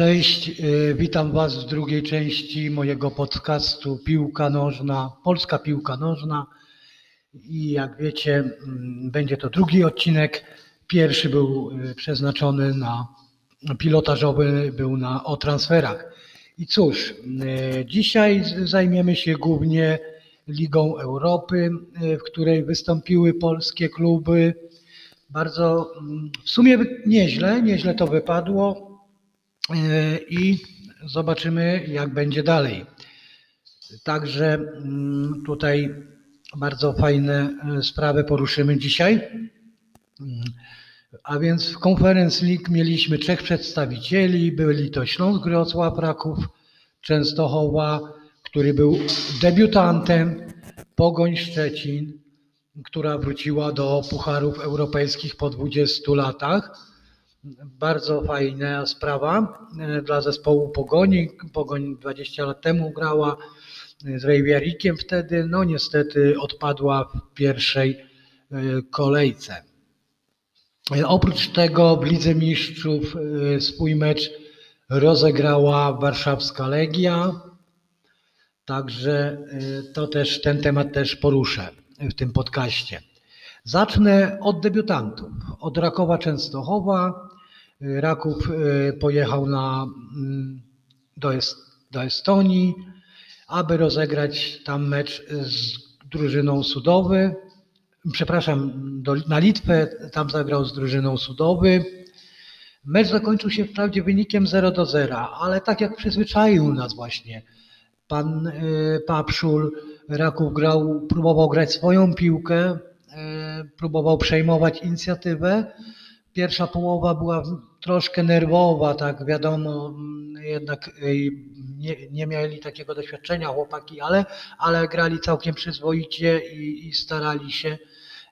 Cześć, y, witam Was w drugiej części mojego podcastu Piłka Nożna, Polska Piłka Nożna. I jak wiecie, mm, będzie to drugi odcinek. Pierwszy był y, przeznaczony na pilotażowy, był na, o transferach. I cóż, y, dzisiaj zajmiemy się głównie Ligą Europy, w której wystąpiły polskie kluby. Bardzo mm, w sumie nieźle, nieźle to wypadło i zobaczymy, jak będzie dalej. Także mm, tutaj bardzo fajne e, sprawy poruszymy dzisiaj. Mm, a więc w Conference League mieliśmy trzech przedstawicieli. Byli to Śląsk Wrocław, Raków, Częstochowa, który był debiutantem, Pogoń Szczecin, która wróciła do pucharów europejskich po 20 latach bardzo fajna sprawa e, dla zespołu Pogoni. Pogoń 20 lat temu grała z Rejwiarikiem wtedy, no niestety odpadła w pierwszej e, kolejce. E, oprócz tego w Lidze Mistrzów swój mecz rozegrała warszawska Legia, także to też, ten temat też poruszę w tym podcaście. Zacznę od debiutantów, od Rakowa Częstochowa, Raków e, pojechał na, mm, do, Est, do Estonii, aby rozegrać tam mecz z drużyną Sudowy. Przepraszam, do, na Litwę, tam zagrał z drużyną Sudowy. Mecz zakończył się wprawdzie wynikiem 0 do 0, ale tak jak przyzwyczaił nas właśnie pan y, Papszul, Raków grał, próbował grać swoją piłkę, y, próbował przejmować inicjatywę, Pierwsza połowa była troszkę nerwowa, tak wiadomo, jednak nie, nie mieli takiego doświadczenia chłopaki, ale, ale grali całkiem przyzwoicie i, i starali się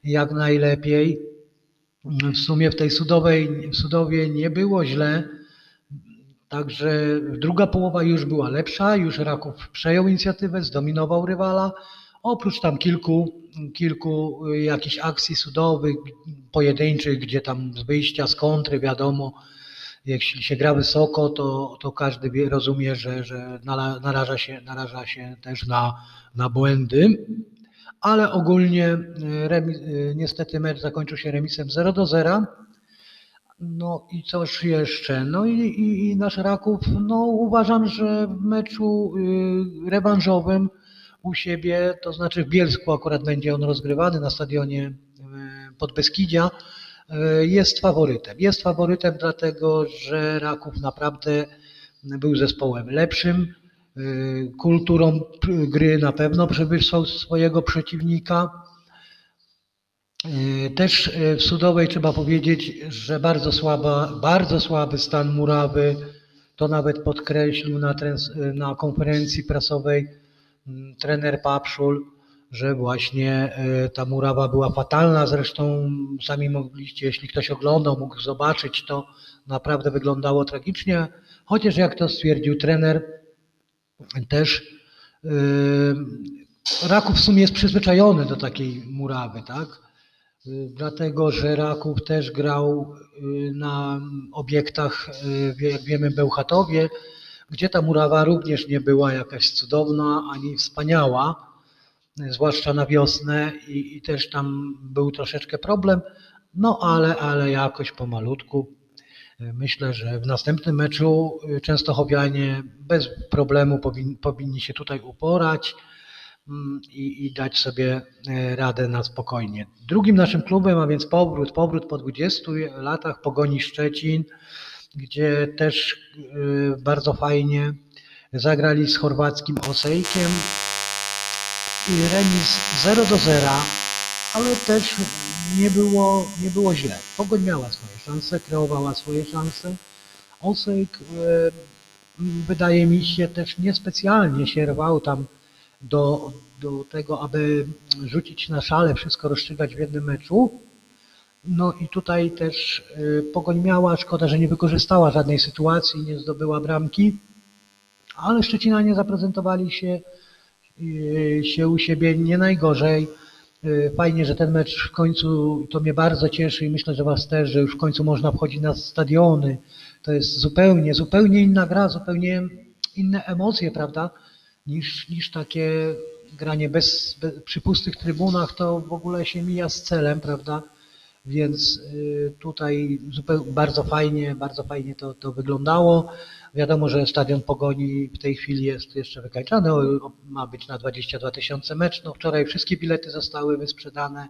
jak najlepiej. W sumie w tej sudowej, w Sudowie nie było źle, także druga połowa już była lepsza, już Raków przejął inicjatywę, zdominował rywala, Oprócz tam kilku, kilku y, jakichś akcji sudowych, pojedynczych, gdzie tam z wyjścia z kontry wiadomo, jeśli się gra wysoko, to, to każdy wie, rozumie, że, że naraża, się, naraża się też na, na błędy. Ale ogólnie y, remis, y, niestety mecz zakończył się remisem 0 do 0. No i coś jeszcze. No i, i, i nasz Raków, no uważam, że w meczu rewanżowym u siebie, to znaczy w Bielsku akurat będzie on rozgrywany na stadionie e, Podbeskidzia, e, jest faworytem. Jest faworytem dlatego, że Raków naprawdę był zespołem lepszym, e, kulturą gry na pewno przewyższał swojego przeciwnika. Też w Sudowej trzeba powiedzieć, że bardzo, słaba, bardzo słaby stan murawy, to nawet podkreślił na, na konferencji prasowej trener Papszul, że właśnie e, ta murawa była fatalna. Zresztą sami mogliście, jeśli ktoś oglądał, mógł zobaczyć, to naprawdę wyglądało tragicznie. Chociaż jak to stwierdził trener, też yy, Raków w sumie jest przyzwyczajony do takiej murawy, tak? Yy, dlatego, że Raków też grał na obiektach, jak wiemy, Bełchatowie, gdzie ta murawa również nie była jakaś cudowna ani wspaniała, zwłaszcza na wiosnę i, i też tam był troszeczkę problem, no ale, ale jakoś pomalutku. Myślę, że w następnym meczu Częstochowianie bez problemu powin, powinni się tutaj uporać mm, i, i, dać sobie e, radę na spokojnie. Drugim naszym klubem, a więc powrót, powrót po 20 latach Pogoni Szczecin, gdzie też y, bardzo fajnie zagrali z chorwackim Osejkiem i remis 0 do 0, ale też nie było, nie było źle. Pogoń miała swoje szanse, kreowała swoje szanse. Osejk y, wydaje mi się też niespecjalnie się rwał tam do, do tego, aby rzucić na szale, wszystko rozstrzygać w jednym meczu. No i tutaj też y, Pogoń miała, szkoda, że nie wykorzystała żadnej sytuacji, nie zdobyła bramki, ale Szczecinanie zaprezentowali się, y, się u siebie nie najgorzej. Y, fajnie, że ten mecz w końcu, to mnie bardzo cieszy i myślę, że Was też, że już w końcu można wchodzić na stadiony. to jest zupełnie, zupełnie inna gra, zupełnie inne emocje, prawda, niż, niż takie granie bez, bez, przy pustych trybunach, to w ogóle się mija z celem, prawda, więc y, tutaj bardzo fajnie, bardzo fajnie to, to wyglądało. Wiadomo, że stadion Pogoni w tej chwili jest jeszcze wykańczany, ma być na 22 tysiące mecz. No wczoraj wszystkie bilety zostały wysprzedane,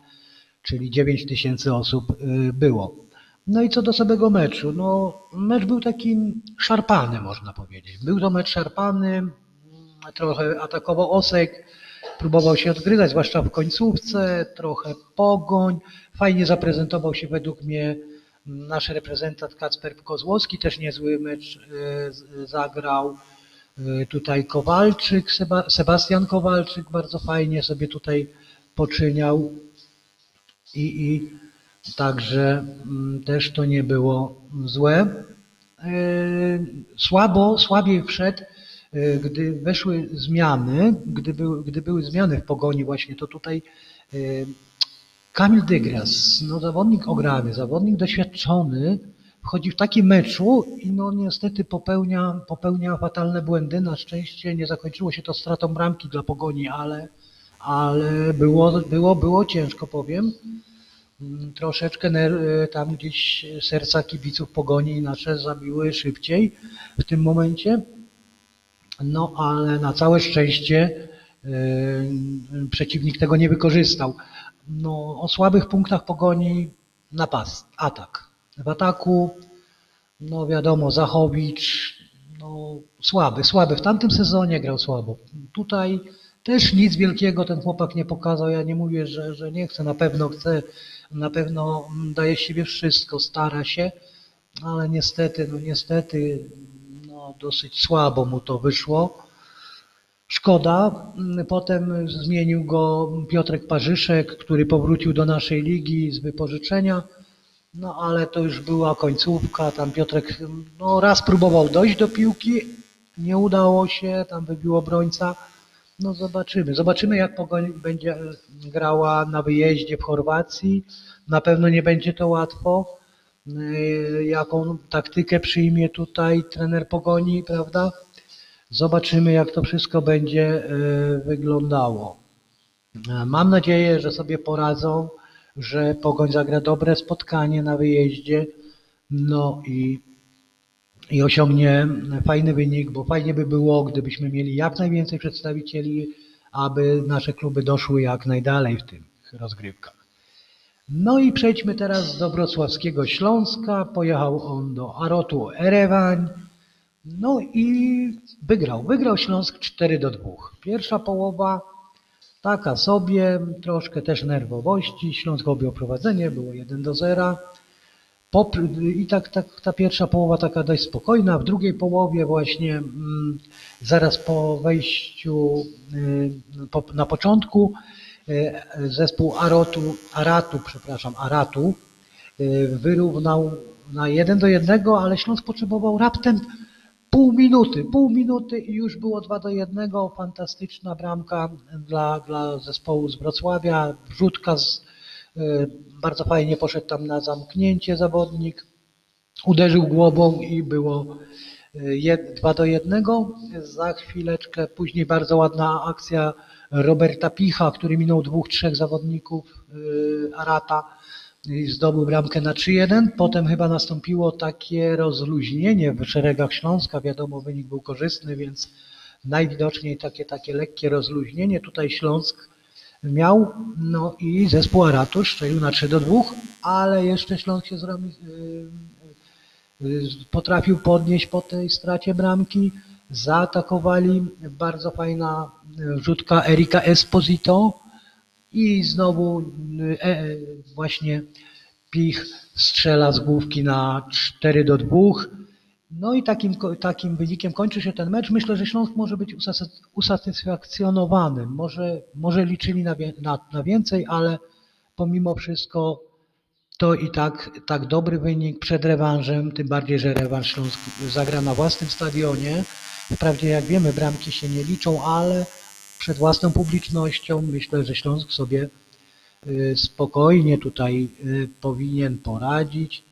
czyli 9 tysięcy osób y, było. No i co do samego meczu, no mecz był taki szarpany, można powiedzieć. Był to mecz szarpany, trochę atakował Osek, próbował się odgryzać, zwłaszcza w końcówce, trochę pogoń. Fajnie zaprezentował się według mnie nasz reprezentant Kacper Kozłowski, też niezły mecz e, zagrał. E, tutaj Kowalczyk, Sebastian Kowalczyk bardzo fajnie sobie tutaj poczyniał i, i także mm, też to nie było złe. E, słabo, słabiej wszedł gdy weszły zmiany, gdy były, gdy były zmiany w pogoni właśnie, to tutaj e, Kamil Dygras, no zawodnik ograny, zawodnik doświadczony, wchodzi w takim meczu i no niestety popełnia, popełnia fatalne błędy. Na szczęście nie zakończyło się to stratą bramki dla Pogoni, ale, ale było, było, było ciężko, powiem. Mm, troszeczkę e, tam gdzieś serca kibiców Pogoni nasze zabiły szybciej w tym momencie. No ale na całe szczęście yy, przeciwnik tego nie wykorzystał. No, o słabych punktach pogoni napast, atak. W ataku, no wiadomo, Zachowicz, no słaby, słaby. W tamtym sezonie grał słabo. Tutaj też nic wielkiego ten chłopak nie pokazał. Ja nie mówię, że, że nie chce, na pewno chce, na pewno daje siebie wszystko, stara się, ale niestety, no niestety dosyć słabo mu to wyszło. Szkoda. Potem zmienił go Piotrek Parzyszek, który powrócił do naszej ligi z wypożyczenia. No ale to już była końcówka. Tam Piotrek no, raz próbował dojść do piłki, nie udało się, tam wybił obrońca. No zobaczymy. Zobaczymy jak Pogoń będzie grała na wyjeździe w Chorwacji. Na pewno nie będzie to łatwo. Y, jaką taktykę przyjmie tutaj trener Pogoni, prawda? Zobaczymy, jak to wszystko będzie y, wyglądało. Mam nadzieję, że sobie poradzą, że Pogoń zagra dobre spotkanie na wyjeździe, no i, i osiągnie fajny wynik, bo fajnie by było, gdybyśmy mieli jak najwięcej przedstawicieli, aby nasze kluby doszły jak najdalej w tych rozgrywkach. No i przejdźmy teraz do wrocławskiego Śląska. Pojechał on do Arotu Erewań. No i wygrał. Wygrał Śląsk 4 do 2. Pierwsza połowa taka sobie, troszkę też nerwowości. Śląsk objął prowadzenie, było 1 do 0. I tak, tak ta pierwsza połowa taka dość spokojna. W drugiej połowie właśnie mm, zaraz po wejściu y, na początku zespół Arotu, Aratu, przepraszam, Aratu e, wyrównał na jeden do jednego, ale Śląsk potrzebował raptem pół minuty, pół minuty i już było dwa do jednego. Fantastyczna bramka dla, dla zespołu z Wrocławia, wrzutka z, e, bardzo fajnie poszedł tam na zamknięcie zawodnik, uderzył głową i było dwa do jednego. Za chwileczkę później bardzo ładna akcja Roberta Picha, który minął dwóch, trzech zawodników y, Arata i zdobył bramkę na 3-1. Potem chyba nastąpiło takie rozluźnienie w szeregach Śląska. Wiadomo, wynik był korzystny, więc najwidoczniej takie, takie lekkie rozluźnienie. Tutaj Śląsk miał, no i zespół Aratu szczelił na 3 do 2, ale jeszcze Śląsk się zrobił, y, y, potrafił podnieść po tej stracie bramki zaatakowali. Bardzo fajna rzutka Erika Esposito i znowu e, e, właśnie Pich strzela z główki na 4 do 2. No i takim, takim wynikiem kończy się ten mecz. Myślę, że Śląsk może być usatysfakcjonowany. Może, może liczyli na, na, na więcej, ale pomimo wszystko to i tak, tak dobry wynik przed rewanżem, tym bardziej, że rewanż Śląsk zagra na własnym stadionie. Wprawdzie jak wiemy bramki się nie liczą, ale przed własną publicznością myślę, że Śląsk sobie y, spokojnie tutaj y, powinien poradzić,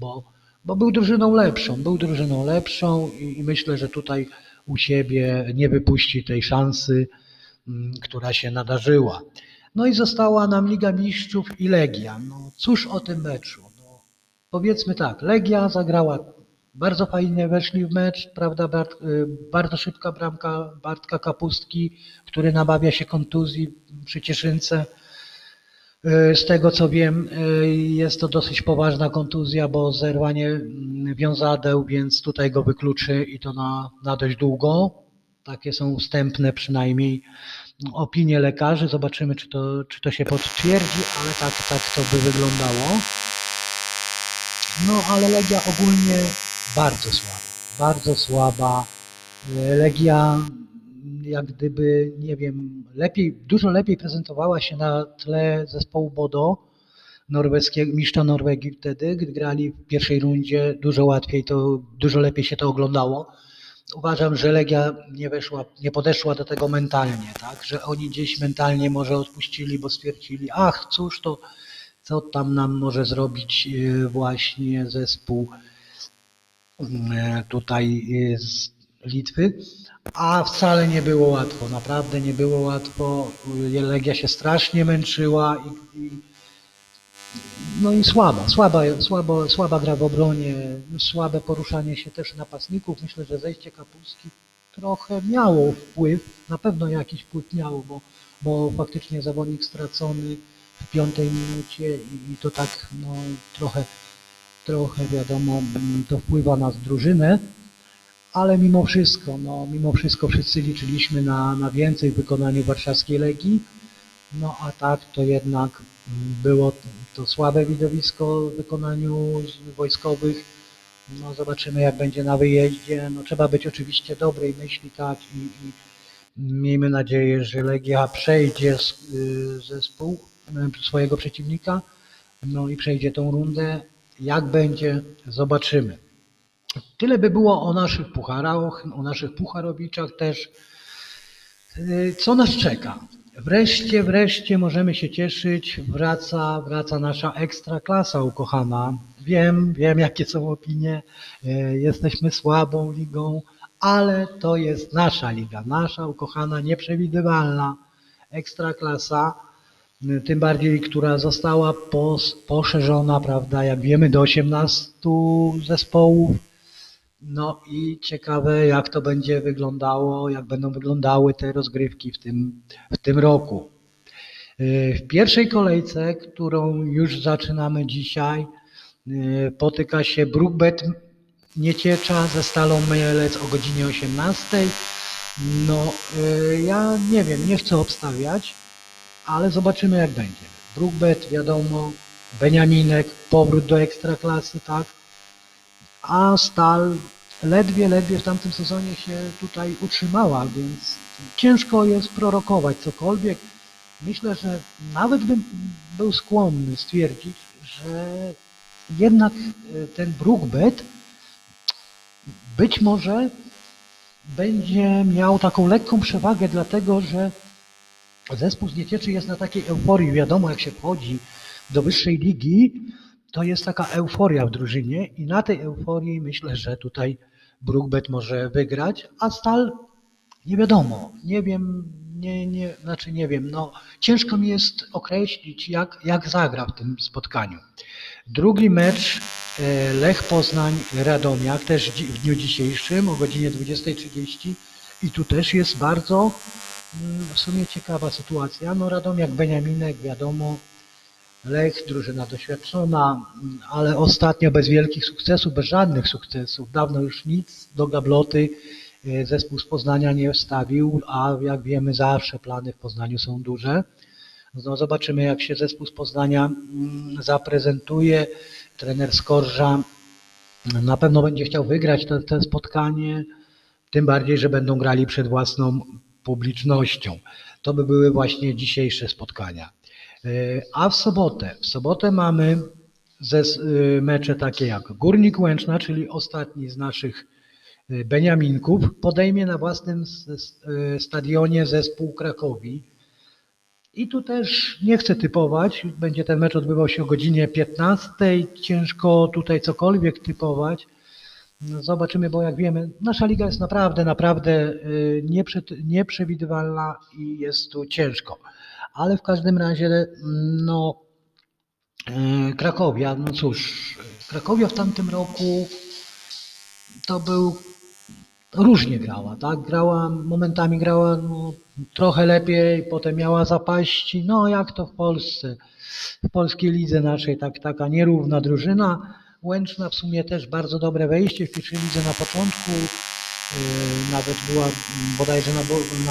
bo, bo był drużyną lepszą, był drużyną lepszą i, i myślę, że tutaj u siebie nie wypuści tej szansy, mm, która się nadarzyła. No i została nam Liga Mistrzów i Legia. No cóż o tym meczu? No, powiedzmy tak, Legia zagrała bardzo fajnie, weszli w mecz, prawda, Bart, y, bardzo szybka bramka Bartka Kapustki, który nabawia się kontuzji przy Cieszynce. Y, Z tego co wiem, y, jest to dosyć poważna kontuzja, bo zerwanie mm, wiązadeł, więc tutaj go wykluczy i to na, na dość długo. Takie są wstępne przynajmniej opinie lekarzy. Zobaczymy, czy to, czy to się potwierdzi, ale tak, tak to by wyglądało. No ale Legia ogólnie bardzo słaba. Bardzo słaba. Y, Legia jak gdyby, nie wiem, lepiej, dużo lepiej prezentowała się na tle zespołu Bodo, norweskiego, mistrza Norwegii wtedy, gdy grali w pierwszej rundzie, dużo łatwiej to, dużo lepiej się to oglądało. Uważam, że Legia nie weszła, nie podeszła do tego mentalnie, tak, że oni gdzieś mentalnie może odpuścili, bo stwierdzili, ach, cóż to, co tam nam może zrobić yy, właśnie zespół yy, tutaj yy, z Litwy, a wcale nie było łatwo, naprawdę nie było łatwo. Legia się strasznie męczyła i, i no i słaba, słaba, słaba, gra w obronie, słabe poruszanie się też napastników. Myślę, że zejście Kapustki trochę miało wpływ, na pewno jakiś wpływ miało, bo, bo faktycznie zawodnik stracony w piątej minucie i, i to tak no, trochę, trochę wiadomo, to wpływa na drużynę ale mimo wszystko, no, mimo wszystko wszyscy liczyliśmy na, na więcej w wykonaniu warszawskiej Legii, no a tak to jednak było to słabe widowisko w wykonaniu wojskowych. No zobaczymy jak będzie na wyjeździe. No trzeba być oczywiście dobrej myśli, tak i, i miejmy nadzieję, że Legia przejdzie y, zespół y, swojego przeciwnika, no i przejdzie tą rundę. Jak będzie, zobaczymy. Tyle by było o naszych pucharach, o naszych pucharowiczach też. Y, Co nas czeka? Wreszcie, wreszcie możemy się cieszyć. Wraca, wraca nasza ekstra klasa ukochana. Wiem, wiem jakie są opinie. Y, Jesteśmy słabą ligą, ale to jest nasza liga, nasza ukochana, nieprzewidywalna ekstra klasa. Y, Tym bardziej, która została pos, poszerzona, prawda, jak wiemy, do 18 zespołów. No i ciekawe, jak to będzie wyglądało, jak będą wyglądały te rozgrywki w tym, w tym roku. Yy, W pierwszej kolejce, którą już zaczynamy dzisiaj, yy, potyka się Brookbet Nieciecza ze Stalą Mielec o godzinie 18. No, yy, ja nie wiem, nie chcę obstawiać, ale zobaczymy jak będzie. Brookbet, wiadomo, Beniaminek, powrót do ekstraklasy, tak? A Stal ledwie, ledwie w tamtym sezonie się tutaj utrzymała, więc ciężko jest prorokować cokolwiek. Myślę, że nawet bym był skłonny stwierdzić, że jednak e, ten Brookbet być może będzie miał taką lekką przewagę, dlatego że zespół z Niecieczy jest na takiej euforii. Wiadomo, jak się wchodzi do wyższej ligi, to jest taka euforia w drużynie i na tej euforii myślę, że tutaj Brookbet może wygrać, a Stal nie wiadomo, nie wiem, nie, nie, znaczy nie wiem, no ciężko mi jest określić jak, jak zagra w tym spotkaniu. Drugi mecz e, Lech Poznań Radomiak też w dniu dzisiejszym o godzinie 20.30 i tu też jest bardzo mm, w sumie ciekawa sytuacja. No Radomiak Beniaminek wiadomo, Lech, drużyna doświadczona, ale ostatnio bez wielkich sukcesów, bez żadnych sukcesów. Dawno już nic do gabloty e, zespół z Poznania nie wstawił, a jak wiemy zawsze plany w Poznaniu są duże. No zobaczymy jak się zespół z Poznania mm, zaprezentuje. Trener Skorża na pewno będzie chciał wygrać to, to spotkanie, tym bardziej, że będą grali przed własną publicznością. To by były właśnie dzisiejsze spotkania. E, A w sobotę, w sobotę mamy ze, e, mecze takie jak Górnik Łęczna, czyli ostatni z naszych e, Beniaminków, podejmie na własnym stadionie zespół Krakowi. I tu też nie chcę typować, będzie ten mecz odbywał się o godzinie 15. Ciężko tutaj cokolwiek typować. No zobaczymy, bo jak wiemy, nasza liga jest naprawdę, naprawdę nieprze- nieprzewidywalna i jest tu ciężko. Ale w każdym razie, no, y, Krakowia, no cóż, Krakowia w tamtym roku to był różnie grała, tak? Grała, momentami grała no, trochę lepiej, potem miała zapaści, no jak to w Polsce, w polskiej lidze naszej, tak, taka nierówna drużyna. Łęczna w sumie też bardzo dobre wejście w pierwszej lidze na początku, yy, nawet była bodajże na,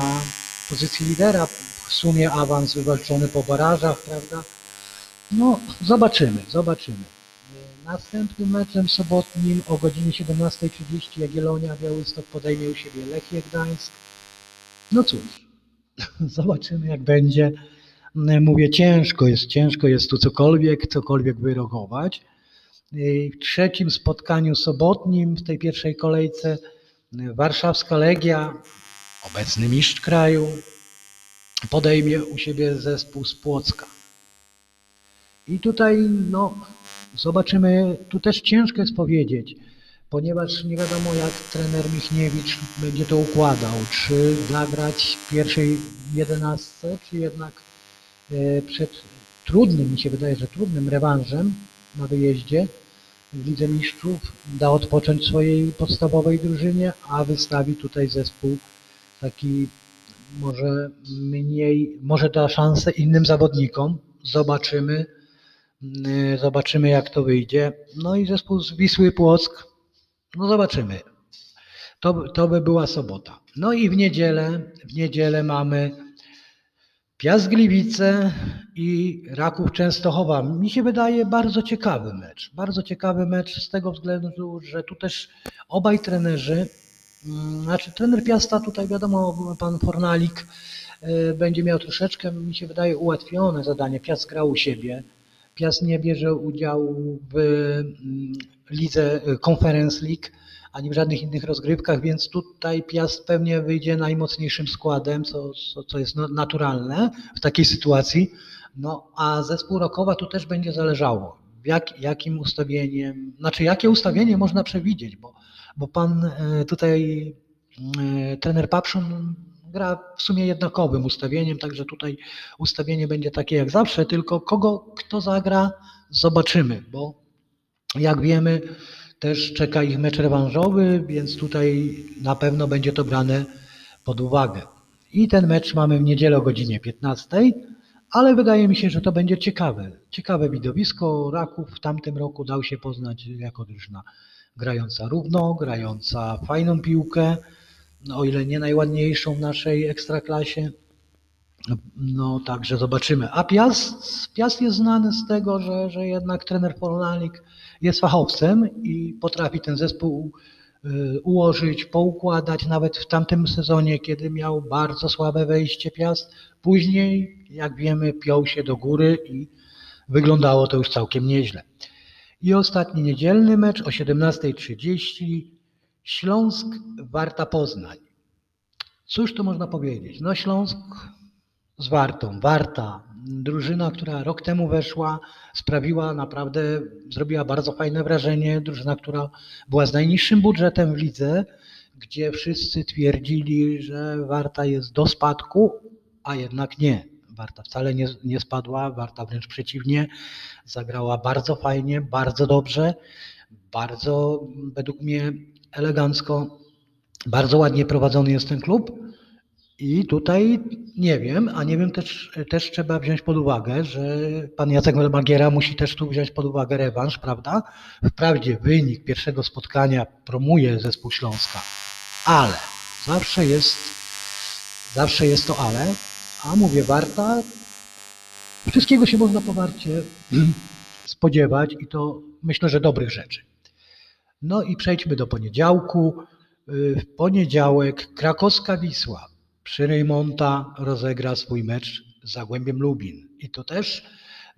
na pozycji lidera, w sumie awans wywalczony po barażach, prawda? No, zobaczymy, zobaczymy. Następnym meczem sobotnim o godzinie 17.30 Jagiellonia Białystok podejmie u siebie Lechię Gdańsk. No cóż, zobaczymy jak będzie. Mówię, ciężko jest, ciężko jest tu cokolwiek, cokolwiek wyrogować. W trzecim spotkaniu sobotnim w tej pierwszej kolejce warszawska Legia, obecny mistrz kraju, podejmie u siebie zespół z Płocka. I tutaj no, zobaczymy, tu też ciężko jest powiedzieć, ponieważ nie wiadomo jak trener Michniewicz będzie to układał, czy zagrać w pierwszej jedenastce, czy jednak e, przed trudnym, mi się wydaje, że trudnym rewanżem na wyjeździe w Lidze Mistrzów da odpocząć swojej podstawowej drużynie, a wystawi tutaj zespół taki może mniej, może da szansę innym zawodnikom. Zobaczymy. Y, zobaczymy jak to wyjdzie. No i zespół z Wisły Płock. No zobaczymy. To, to by była sobota. No i w niedzielę, w niedzielę mamy Piast Gliwice i Raków Częstochowa. Mi się wydaje bardzo ciekawy mecz. Bardzo ciekawy mecz z tego względu, że tu też obaj trenerzy, znaczy trener Piasta tutaj wiadomo, pan Fornalik y, będzie miał troszeczkę, mi się wydaje, ułatwione zadanie. Piast grał u siebie. Piast nie bierze udziału w mm, lidze y, Conference League ani w żadnych innych rozgrywkach, więc tutaj Piast pewnie wyjdzie najmocniejszym składem, co, co, co jest no, naturalne w takiej sytuacji. No a zespół Rokowa tu też będzie zależało, jak, jakim ustawieniem, znaczy jakie ustawienie można przewidzieć, bo, bo pan y, tutaj y, trener Papszun gra w sumie jednakowym ustawieniem, także tutaj ustawienie będzie takie jak zawsze, tylko kogo kto zagra zobaczymy, bo jak wiemy też czeka ich mecz rewanżowy, więc tutaj na pewno będzie to brane pod uwagę. I ten mecz mamy w niedzielę o godzinie 15, ale wydaje mi się, że to będzie ciekawe. Ciekawe widowisko. Raków w tamtym roku dał się poznać jako drużyna grająca równo, grająca fajną piłkę, no, o ile nie najładniejszą w naszej ekstraklasie. No także zobaczymy. A Piast, Piast jest znany z tego, że, że jednak trener Fornalik jest fachowcem i potrafi ten zespół ułożyć, poukładać nawet w tamtym sezonie, kiedy miał bardzo słabe wejście Piast. Później, jak wiemy, piął się do góry i wyglądało to już całkiem nieźle. I ostatni niedzielny mecz o 17.30 Śląsk Warta Poznań. Cóż tu można powiedzieć? No Śląsk z Wartą, Warta, drużyna, która rok temu weszła, sprawiła naprawdę, zrobiła bardzo fajne wrażenie. Drużyna, która była z najniższym budżetem w lidze, gdzie wszyscy twierdzili, że Warta jest do spadku, a jednak nie. Warta wcale nie, nie spadła, Warta wręcz przeciwnie, zagrała bardzo fajnie, bardzo dobrze, bardzo według mnie elegancko, bardzo ładnie prowadzony jest ten klub. I tutaj nie wiem, a nie wiem też, też trzeba wziąć pod uwagę, że pan Jacek Magiera musi też tu wziąć pod uwagę rewanż, prawda? Wprawdzie wynik pierwszego spotkania promuje zespół Śląska, ale zawsze jest, zawsze jest to ale, a mówię Warta, wszystkiego się można powarcie spodziewać i to myślę, że dobrych rzeczy. No i przejdźmy do poniedziałku. W poniedziałek krakowska Wisła przy Rejmonta rozegra swój mecz z Zagłębiem Lubin. I to też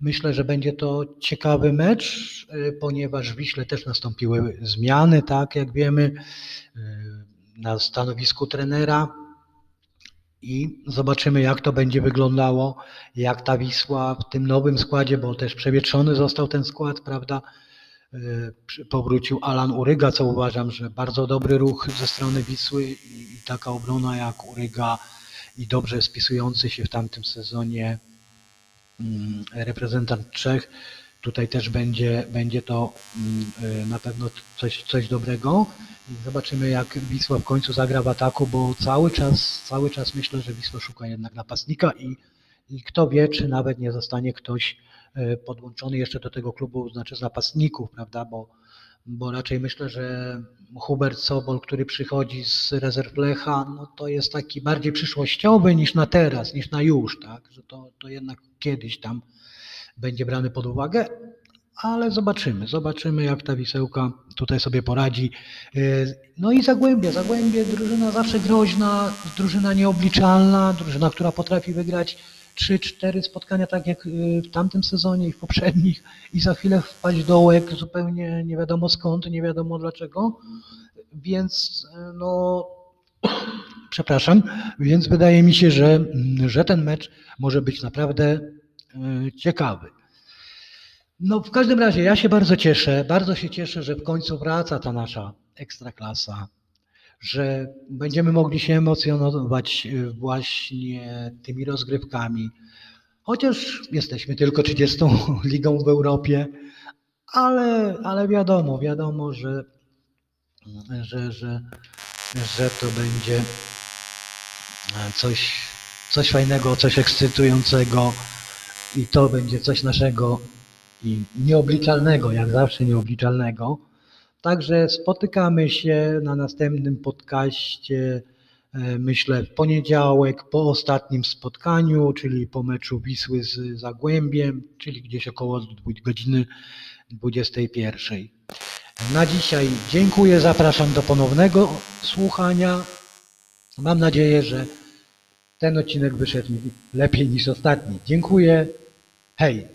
myślę, że będzie to ciekawy mecz, ponieważ w Wiśle też nastąpiły zmiany, tak jak wiemy, na stanowisku trenera. i zobaczymy, jak to będzie wyglądało, jak ta Wisła w tym nowym składzie, bo też przewietrzony został ten skład, prawda? Powrócił Alan Uryga, co uważam, że bardzo dobry ruch ze strony Wisły i, taka obrona jak Uryga i dobrze spisujący się w tamtym sezonie mm, reprezentant Czech. Tutaj też będzie, będzie to mm, y, na pewno coś, coś dobrego. Zobaczymy, jak Wisła w końcu zagra w ataku, bo cały czas, cały czas myślę, że Wisła szuka jednak napastnika i, i kto wie, czy nawet nie zostanie ktoś podłączony jeszcze do tego klubu, znaczy z napastników, prawda? Bo, bo raczej myślę, że Hubert Sobol, który przychodzi z rezerw Lecha, no to jest taki bardziej przyszłościowy niż na teraz, niż na już, tak? Że to, to jednak kiedyś tam będzie brany pod uwagę, ale zobaczymy, zobaczymy jak ta Wisełka tutaj sobie poradzi. Yy, No i Zagłębie, Zagłębie drużyna zawsze groźna, drużyna nieobliczalna, drużyna, która potrafi wygrać 3-4 spotkania tak jak yy, w tamtym sezonie i w poprzednich i za chwilę wpaść dołek zupełnie nie wiadomo skąd, nie wiadomo dlaczego, więc yy, no przepraszam, więc wydaje mi się, że, mm, że ten mecz może być naprawdę yy, ciekawy. No w każdym razie ja się bardzo cieszę, bardzo się cieszę, że w końcu wraca ta nasza ekstraklasa, że będziemy mogli się emocjonować y, właśnie tymi rozgrywkami. Chociaż jesteśmy tylko 30 ligą w Europie, ale, ale wiadomo, wiadomo, że, że, że, że to będzie coś, coś fajnego, coś ekscytującego i to będzie coś naszego i nieobliczalnego, jak zawsze nieobliczalnego. Także spotykamy się na następnym podcaście, e, myślę w poniedziałek, po ostatnim spotkaniu, czyli po meczu Wisły z Zagłębiem, czyli gdzieś około godziny 21. Na dzisiaj dziękuję, zapraszam do ponownego słuchania. Mam nadzieję, że ten odcinek wyszedł lepiej niż ostatni. Dziękuję. Hej!